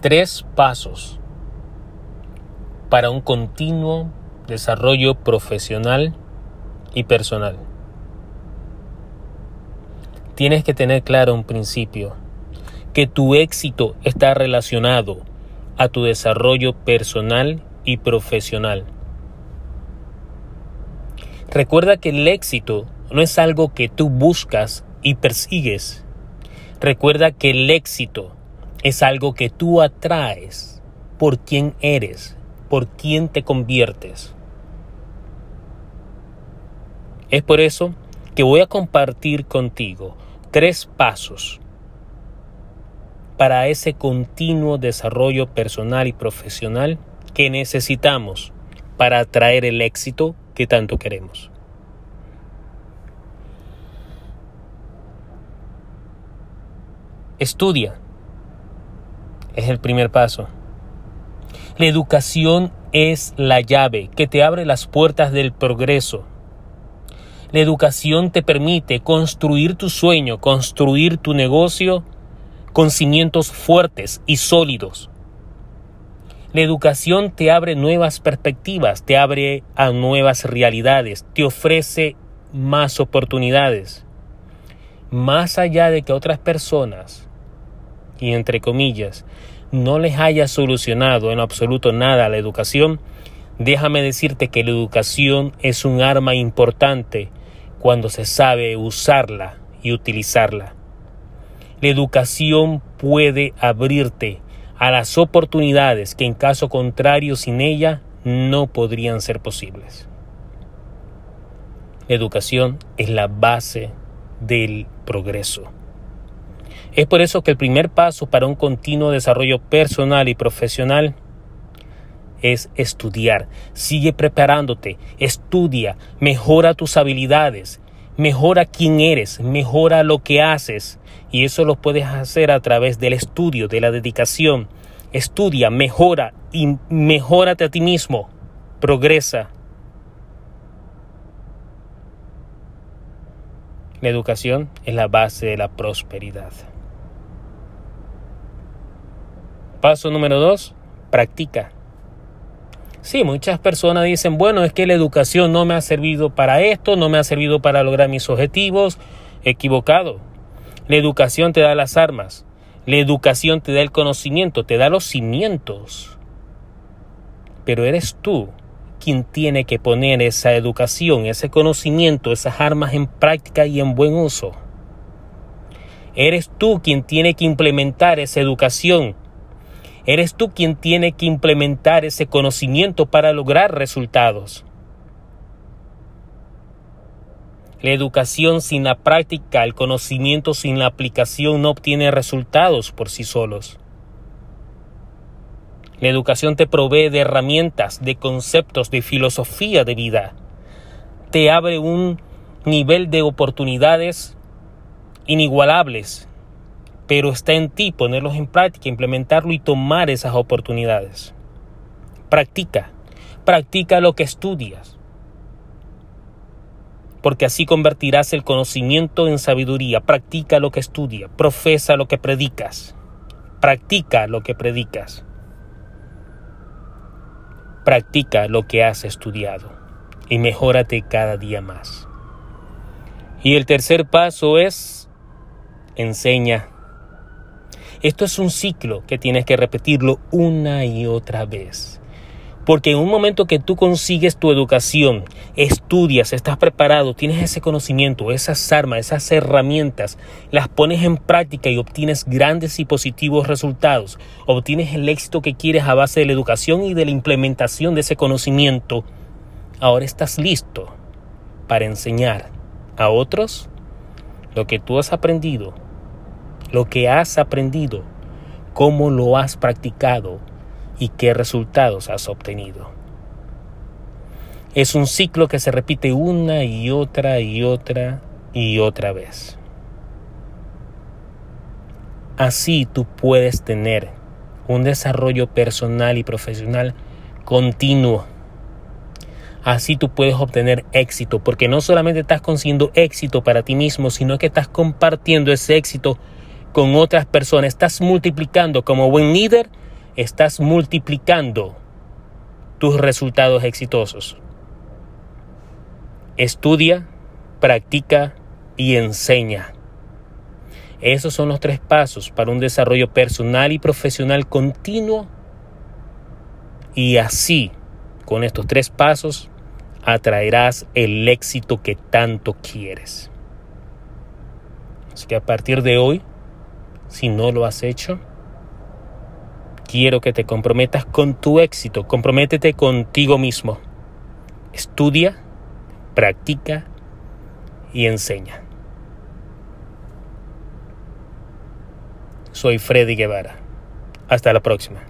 tres pasos para un continuo desarrollo profesional y personal. Tienes que tener claro un principio, que tu éxito está relacionado a tu desarrollo personal y profesional. Recuerda que el éxito no es algo que tú buscas y persigues. Recuerda que el éxito es algo que tú atraes por quien eres, por quien te conviertes. Es por eso que voy a compartir contigo tres pasos para ese continuo desarrollo personal y profesional que necesitamos para atraer el éxito que tanto queremos. Estudia. Es el primer paso. La educación es la llave que te abre las puertas del progreso. La educación te permite construir tu sueño, construir tu negocio con cimientos fuertes y sólidos. La educación te abre nuevas perspectivas, te abre a nuevas realidades, te ofrece más oportunidades. Más allá de que otras personas, y entre comillas, no les haya solucionado en absoluto nada a la educación, déjame decirte que la educación es un arma importante cuando se sabe usarla y utilizarla. La educación puede abrirte a las oportunidades que en caso contrario sin ella no podrían ser posibles. La educación es la base del progreso. Es por eso que el primer paso para un continuo desarrollo personal y profesional es estudiar. Sigue preparándote, estudia, mejora tus habilidades, mejora quién eres, mejora lo que haces. Y eso lo puedes hacer a través del estudio, de la dedicación. Estudia, mejora y mejórate a ti mismo. Progresa. La educación es la base de la prosperidad. Paso número dos, practica. Sí, muchas personas dicen, bueno, es que la educación no me ha servido para esto, no me ha servido para lograr mis objetivos. Equivocado. La educación te da las armas. La educación te da el conocimiento, te da los cimientos. Pero eres tú quien tiene que poner esa educación, ese conocimiento, esas armas en práctica y en buen uso. Eres tú quien tiene que implementar esa educación Eres tú quien tiene que implementar ese conocimiento para lograr resultados. La educación sin la práctica, el conocimiento sin la aplicación no obtiene resultados por sí solos. La educación te provee de herramientas, de conceptos, de filosofía de vida. Te abre un nivel de oportunidades inigualables pero está en ti ponerlos en práctica, implementarlo y tomar esas oportunidades. Practica, practica lo que estudias, porque así convertirás el conocimiento en sabiduría. Practica lo que estudias, profesa lo que predicas, practica lo que predicas, practica lo que has estudiado y mejórate cada día más. Y el tercer paso es enseña esto es un ciclo que tienes que repetirlo una y otra vez. Porque en un momento que tú consigues tu educación, estudias, estás preparado, tienes ese conocimiento, esas armas, esas herramientas, las pones en práctica y obtienes grandes y positivos resultados, obtienes el éxito que quieres a base de la educación y de la implementación de ese conocimiento, ahora estás listo para enseñar a otros lo que tú has aprendido lo que has aprendido, cómo lo has practicado y qué resultados has obtenido. Es un ciclo que se repite una y otra y otra y otra vez. Así tú puedes tener un desarrollo personal y profesional continuo. Así tú puedes obtener éxito, porque no solamente estás consiguiendo éxito para ti mismo, sino que estás compartiendo ese éxito con otras personas, estás multiplicando como buen líder estás multiplicando tus resultados exitosos. Estudia, practica y enseña. Esos son los tres pasos para un desarrollo personal y profesional continuo. Y así, con estos tres pasos, atraerás el éxito que tanto quieres. Así que a partir de hoy, si no lo has hecho, quiero que te comprometas con tu éxito, comprométete contigo mismo. Estudia, practica y enseña. Soy Freddy Guevara. Hasta la próxima.